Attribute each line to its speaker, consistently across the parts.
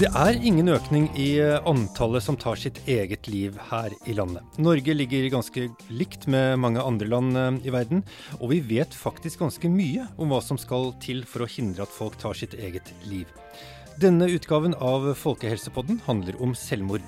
Speaker 1: Det er ingen økning i eh, antallet som tar sitt eget liv her i landet. Norge ligger ganske likt med mange andre land eh, i verden, og vi vet faktisk ganske mye om hva som skal til for å hindre at folk tar sitt eget liv. Denne utgaven av Folkehelsepodden handler om selvmord.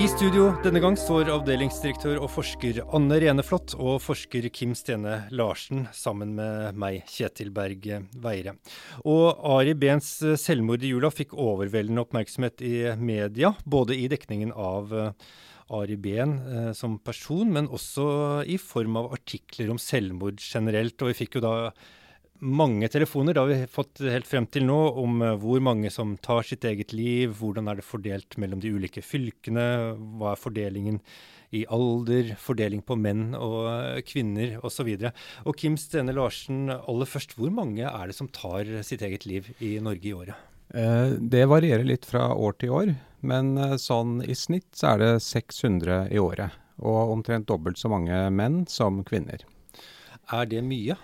Speaker 1: I studio denne gang står avdelingsdirektør og forsker Anne Reneflot og forsker Kim Stene Larsen sammen med meg, Kjetil Berg Veire. Og Ari Behns selvmord i jula fikk overveldende oppmerksomhet i media, både i dekningen av eh, Ari Behn eh, som person, men også i form av artikler om selvmord generelt. Og vi fikk jo da mange telefoner. Det har vi fått helt frem til nå om eh, hvor mange som tar sitt eget liv, hvordan er det fordelt mellom de ulike fylkene, hva er fordelingen i alder, fordeling på menn og eh, kvinner osv. Og, og Kim Stene Larsen, aller først, hvor mange er det som tar sitt eget liv i Norge i året?
Speaker 2: Eh, det varierer litt fra år til år, men sånn i snitt så er det 600 i året. Og omtrent dobbelt så mange menn som kvinner.
Speaker 1: Er det mye?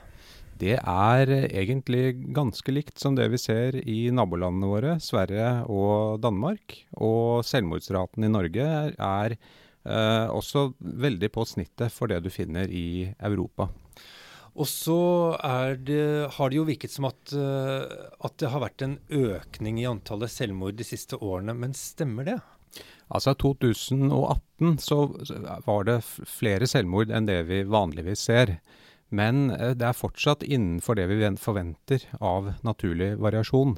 Speaker 2: Det er egentlig ganske likt som det vi ser i nabolandene våre, Sverige og Danmark. Og selvmordsraten i Norge er eh, også veldig på snittet for det du finner i Europa.
Speaker 1: Og så det, har det jo virket som at, uh, at, det har vært en økning i antallet selvmord de siste årene, men stemmer det?
Speaker 2: Altså I 2018 så var det flere selvmord enn det vi vanligvis ser. Men eh, det er fortsatt innenfor det vi forventer av naturlig variasjon.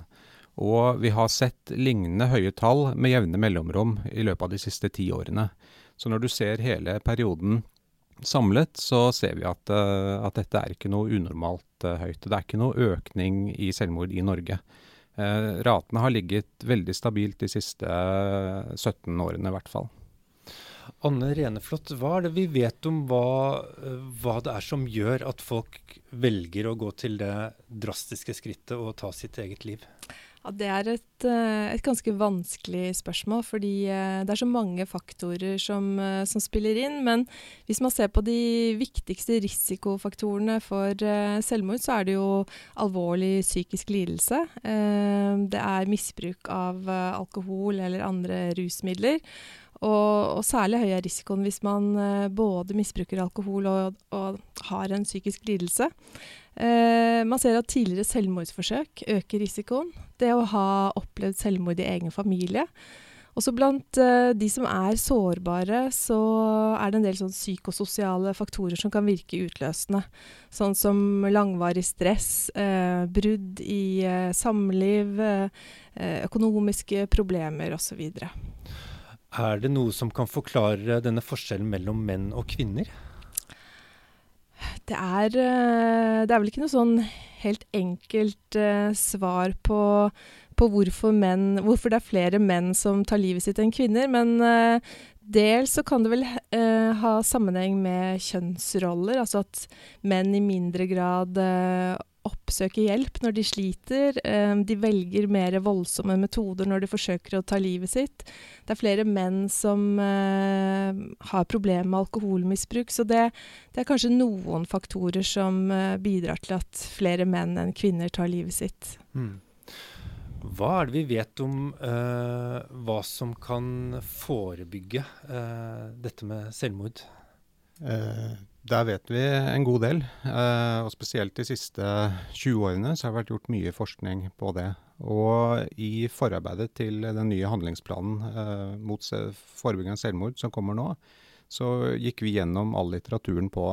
Speaker 2: Og vi har sett lignende høye tall med jevne mellomrom i løpet av de siste ti årene. Så når du ser hele perioden samlet, så ser vi at, eh, at dette er ikke noe unormalt uh, høyt. Det er ikke noe økning i selvmord i Norge. Uh, ratene har ligget veldig stabilt de siste uh, 17 årene i hvert fall.
Speaker 1: Anne Reneflot, hva er det vi vet om hva, hva, det er som gjør at folk velger å gå til det drastiske skrittet og ta sitt eget liv?
Speaker 3: Ja, det er et, eh, et, ganske vanskelig spørsmål, fordi eh, det er så mange faktorer som, eh, som, spiller inn. Men hvis man ser på de viktigste risikofaktorene for selvmord, så er det jo alvorlig psykisk lidelse. Det er misbruk av alkohol eller andre rusmidler. Og, og, særlig høy er risikoen hvis man uh, både misbruker alkohol og, og har en psykisk lidelse. Uh, man ser at tidligere selvmordsforsøk øker risikoen. Det å ha opplevd selvmord i egen familie. Også blant uh, de som er sårbare, så er det en del sånn psykososiale faktorer som kan virke utløsende. Sånn som langvarig stress, brudd i samliv, økonomiske problemer osv.
Speaker 1: Er det noe som kan forklare denne forskjellen mellom menn og kvinner?
Speaker 3: Det er, eh, det er vel ikke noe sånn helt enkelt uh, svar på, på hvorfor, menn, hvorfor, det er flere menn som tar livet sitt enn kvinner. Men uh, dels så kan det vel uh, ha sammenheng med kjønnsroller. Altså at menn i mindre grad oppsøker hjelp når de sliter. Um, de velger mer voldsomme metoder når de forsøker å ta livet sitt. Det er flere menn som uh, har problemer med alkoholmisbruk. Så det, det, er kanskje noen faktorer som uh, bidrar til at flere menn enn kvinner tar livet sitt. Mm.
Speaker 1: Hva er det vi vet om uh, hva som kan forebygge dette med selvmord?
Speaker 2: Der vet vi en god del. Eh, og spesielt de siste 20 årene så har det vært gjort mye forskning på det. Og i forarbeidet til den nye handlingsplanen eh, mot forebygging av selvmord som kommer nå, så gikk vi gjennom all litteraturen på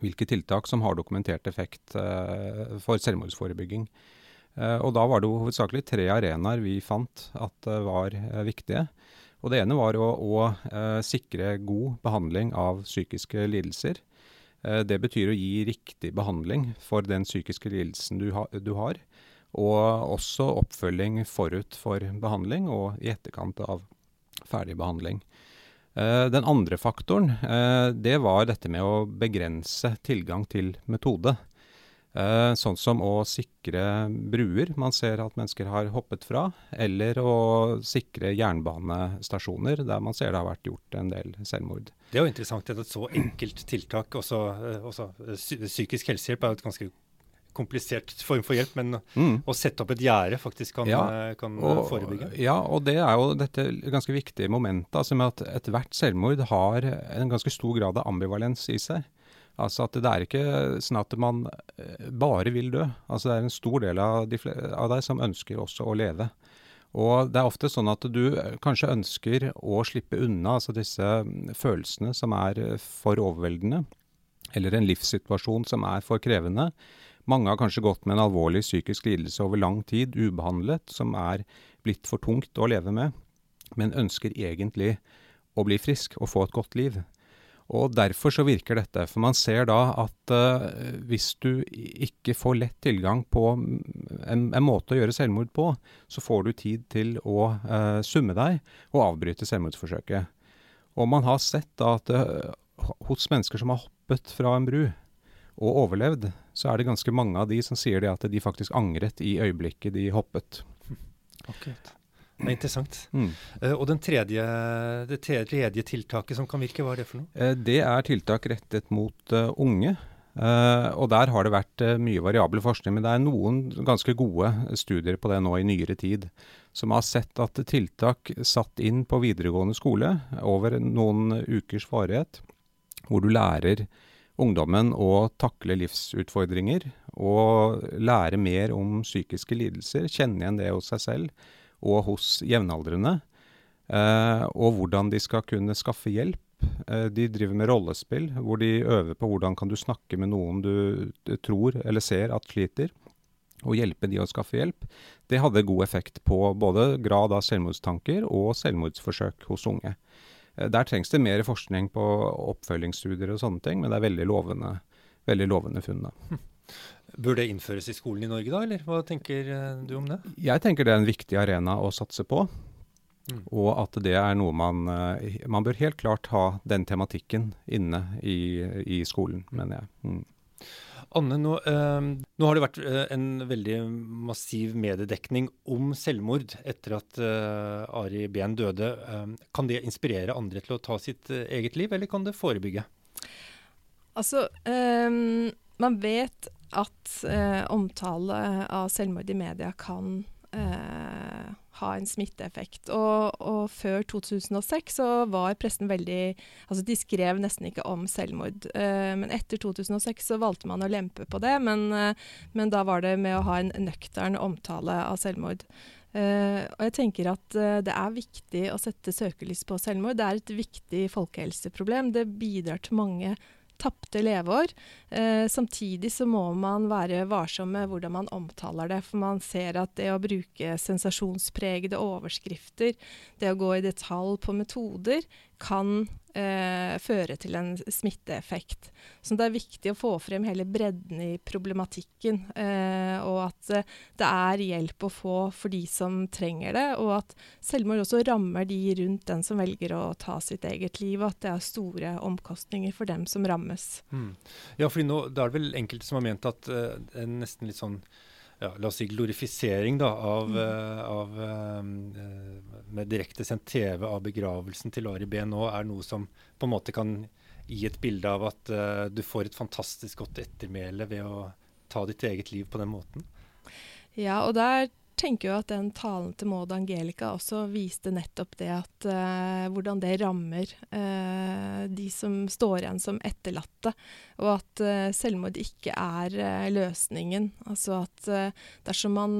Speaker 2: hvilke tiltak som har dokumentert effekt eh, for selvmordsforebygging. Og da var det hovedsakelig tre arenaer vi fant at var viktige. Og Det ene var å, å eh, sikre god behandling av psykiske lidelser. Eh, det betyr å gi riktig behandling for den psykiske lidelsen du, ha, du, har. Og også oppfølging forut for behandling og i etterkant av ferdig behandling. Eh, den andre faktoren det var dette med å begrense tilgang til metode. Eh, sånn som å sikre bruer man ser at mennesker har hoppet fra, eller å sikre jernbanestasjoner der man ser det har vært gjort en del selvmord.
Speaker 1: Det er jo interessant at et så enkelt tiltak, også, eh, også psykisk helsehjelp, er jo et ganske komplisert form for hjelp, men mm. å sette opp et gjerde faktisk kan, ja, kan og, forebygge.
Speaker 2: Ja, og det er jo dette ganske viktige momentet altså med at ethvert selvmord har en ganske stor grad av ambivalens i seg. Altså at Det er ikke sånn at man bare vil dø. Altså Det er en stor del av, de, av deg som ønsker også å leve. Og det er ofte sånn at du kanskje ønsker å slippe unna altså disse mm, følelsene som er eh, for overveldende, eller en livssituasjon som er for krevende. Mange har kanskje gått med en alvorlig psykisk lidelse over lang tid, ubehandlet, som er blitt for tungt å leve med, men ønsker egentlig å bli frisk og få et godt liv. Og Derfor så virker dette. For man ser da at uh, hvis du ikke får lett tilgang på en, en, måte å gjøre selvmord på, så får du tid til å uh, summe deg og avbryte selvmordsforsøket. Og man har sett da at uh, hos mennesker som har hoppet fra en bru og overlevd, så er det ganske mange av de som sier det at de faktisk angret i øyeblikket de hoppet.
Speaker 1: Akkurat. Det er interessant. Mm. Uh, og tredje, det tredje tiltaket som kan virke, hva er det for noe?
Speaker 2: Uh, det er tiltak rettet mot uh, unge. og der har det vært mye variabel forskning, men det er noen ganske gode studier på det nå i nyere tid. Som har sett at tiltak satt inn på videregående skole over noen ukers varighet, hvor du lærer ungdommen å takle livsutfordringer og lære mer om psykiske lidelser, kjenne igjen det hos seg selv og hos jevnaldrende. Eh, og hvordan de skal kunne skaffe hjelp. Eh, de driver med rollespill, hvor de øver på hvordan kan du snakke med noen du, tror eller ser at sliter, og hjelpe de å skaffe hjelp. Det hadde god effekt på både grad av selvmordstanker og selvmordsforsøk hos unge. Eh, der trengs det mer forskning på oppfølgingsstudier og sånne ting, men det er veldig lovende, veldig lovende funn.
Speaker 1: Bør det innføres i skolen i Norge da, eller hva tenker eh, du om det?
Speaker 2: Jeg tenker det er en viktig arena å satse på. Mm. Og at det er noe man eh, Man bør helt klart ha den tematikken inne i, i skolen, mener jeg. Mm.
Speaker 1: Anne, nå, eh, nå, har det vært eh, en veldig massiv mediedekning om selvmord etter at eh, Ari Behn døde. Eh, kan det inspirere andre til å ta sitt eget liv, eller kan det forebygge?
Speaker 3: Altså, man vet at eh, omtale av selvmord i media kan eh, ha en smitteeffekt. Og, og, før 2006 så var pressen veldig Altså de skrev nesten ikke om selvmord. Eh, men etter 2006 så valgte man å lempe på det, men, eh, men da var det med å ha en nøktern omtale av selvmord. Uh, og jeg tenker at uh, Det er viktig å sette søkelys på selvmord. Det er et viktig folkehelseproblem. Det bidrar til mange tapte leveår. Eh, samtidig så må man være varsom med hvordan man omtaler det. For man ser at det å bruke sensasjonspregede overskrifter, det å gå i detalj på metoder, kan eh, føre til en smitteeffekt. Så det er viktig å få frem hele bredden i problematikken, eh, og at eh, det er hjelp å få for de som trenger det, og at selvmord også rammer de rundt den som velger å ta sitt eget liv, og at det er store omkostninger for dem som rammes. Mm.
Speaker 1: Ja, fordi nå, da er det vel enkelte som har ment at det er nesten litt sånn ja, la oss si glorifisering da, av, mm. uh, av uh, med direktesendt TV av begravelsen til Ari B nå er noe som på en måte kan gi et bilde av at uh, du får et fantastisk godt ettermæle ved å ta ditt eget liv på den måten?
Speaker 3: Ja, og der tenker jeg at den talen til Maud Angelica også viste nettopp det at uh, hvordan det rammer uh, de som står igjen som etterlatte, og at uh, selvmord ikke er løsningen. Altså at dersom man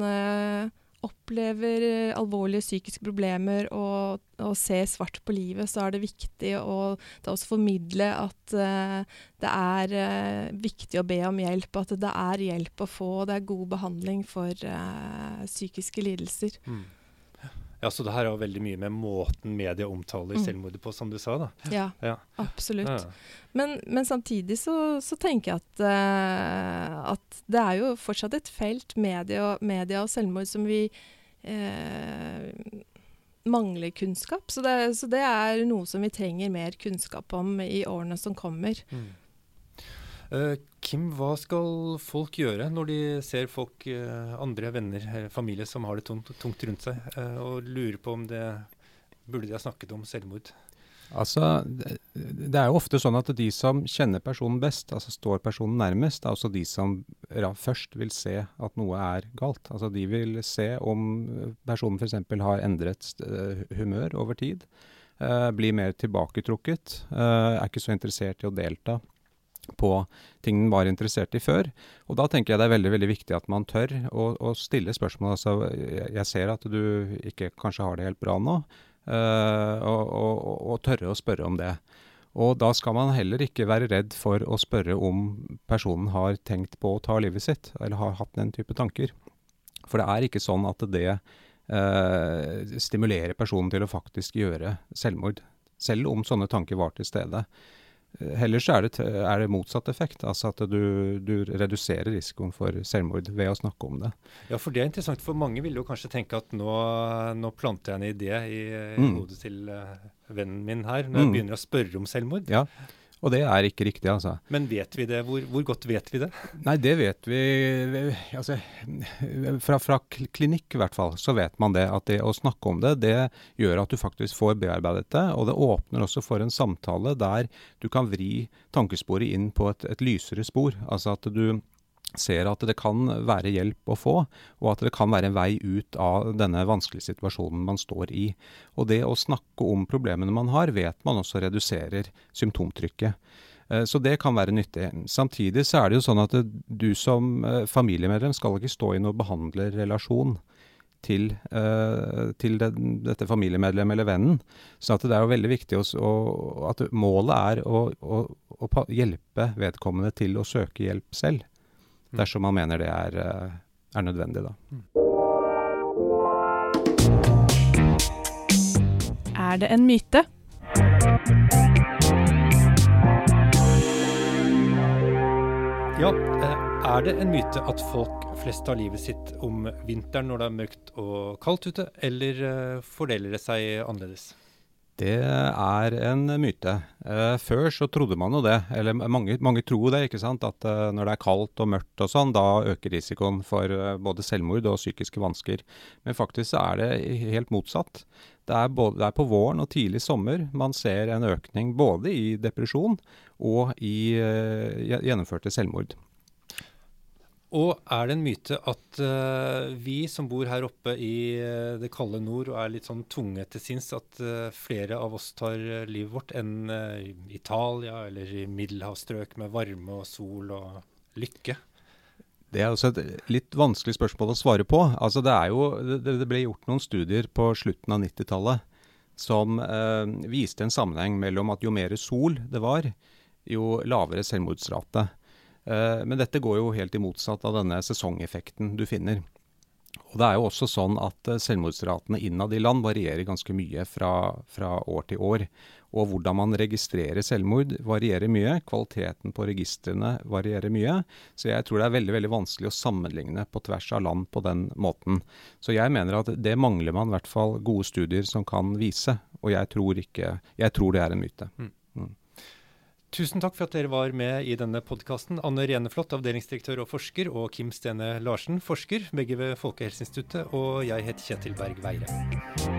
Speaker 3: opplever alvorlige psykiske problemer og, og, ser svart på livet, så er det viktig å også formidle at uh, det er uh, viktig å be om hjelp, at det er hjelp å få, og det er god behandling for uh, psykiske lidelser. Mm.
Speaker 1: Ja, Så det her er jo veldig mye med måten media omtaler mm. selvmordet på, som du sa? da.
Speaker 3: Ja, ja. absolutt. Men, men, samtidig så, så, tenker jeg at, uh, at, det er jo fortsatt et felt, media, media og selvmord, som vi uh, mangler kunnskap. Så det, så det, er noe som vi trenger mer kunnskap om i årene som kommer. Mm.
Speaker 1: Uh, Kim, hva skal folk gjøre når de ser folk, uh, andre venner, familie som har det tungt, tungt rundt seg, uh, og lurer på om det burde de ha snakket om selvmord?
Speaker 2: Altså, Det er jo ofte sånn at de som kjenner personen best, altså står personen nærmest, er også de som først vil se at noe er galt. Altså De vil se om personen f.eks. har endret humør over tid. Blir mer tilbaketrukket. Er ikke så interessert i å delta på ting den var interessert i før. Og da tenker jeg det er veldig veldig viktig at man tør å, å stille spørsmål. Altså, jeg ser at du ikke kanskje har det helt bra nå, uh, og, og, og, tørre å spørre om det. Og da skal man heller ikke være redd for å spørre om personen har tenkt på å ta livet sitt, eller har hatt den type tanker. For det er ikke sånn at det uh, stimulerer personen til å faktisk gjøre selvmord. Selv om sånne tanker var til stede. Heller så er det, er det motsatt effekt, altså at du, du, reduserer risikoen for selvmord ved å snakke om det.
Speaker 1: Ja, for det er interessant, for mange vil jo kanskje tenke at nå, nå planter jeg en idé i, i mm. hodet til uh, vennen min her, når jeg mm. begynner å spørre om selvmord.
Speaker 2: Ja, og det er ikke riktig, altså.
Speaker 1: Men vet vi det? Hvor, hvor godt vet vi det?
Speaker 2: Nei, det vet vi altså, fra, fra, klinikk i hvert fall, så vet man det. At det å snakke om det, det gjør at du faktisk får bearbeidet det. Og det åpner også for en samtale der du kan vri tankesporet inn på et, et lysere spor. Altså at du ser at det kan være hjelp å få, og at det kan være en vei ut av denne vanskelige situasjonen man står i. Og det å snakke om problemene man har, vet man også reduserer symptomtrykket. Eh, så det kan være nyttig. Samtidig så er det jo sånn at du som eh, familiemedlem skal ikke stå i noen behandlerrelasjon til, uh, til det, dette familiemedlemmet eller vennen. Så det er jo veldig viktig å, at målet er å, å, å hjelpe vedkommende til å søke hjelp selv. Mm. dersom man mener det er, eh, er nødvendig. Da. Mm.
Speaker 3: Er det en myte?
Speaker 1: Ja, eh, er det en myte at folk flest tar livet sitt om vinteren når det er mørkt og kaldt ute, eller eh, fordeler det seg annerledes?
Speaker 2: Det er en myte. Eh, før så trodde man jo det, eller mange, mange tror det, ikke sant. At eh, når det er kaldt og mørkt og sånn, da øker risikoen for eh, både selvmord og psykiske vansker. Men faktisk så er det helt motsatt. Det er, både, det er på våren og tidlig sommer man ser en økning både i depresjon og i gjennomførte selvmord.
Speaker 1: Og er det en myte at uh, vi som bor her oppe i uh, det kalde nord og er litt sånn tunge til sinns, at uh, flere av oss tar livet vårt enn i Italia eller i middelhavsstrøk med varme og sol og lykke?
Speaker 2: Det er også et litt vanskelig spørsmål å svare på. Altså det, jo, det, det ble gjort noen studier på slutten av 90-tallet som viste en sammenheng mellom at jo mer sol det var, jo lavere selvmordsrate. Eh, men dette går jo helt i motsatt av denne sesongeffekten du finner. Og Det er jo også sånn at eh, selvmordsratene innad i land varierer ganske mye fra, fra, år til år. Og hvordan man registrerer selvmord varierer mye. Kvaliteten på registrene varierer mye. Så jeg tror det er veldig veldig vanskelig å sammenligne på tvers av land på den måten. Så jeg mener at det mangler man i hvert fall gode studier som kan vise. Og jeg tror, ikke, jeg tror det er en myte. Mm.
Speaker 1: Tusen takk for at dere var med i denne podkasten. Anne Reneflot, avdelingsdirektør og forsker, og Kim Stene Larsen, forsker, begge ved Folkehelseinstituttet. Og jeg heter Kjetil Berg Veire.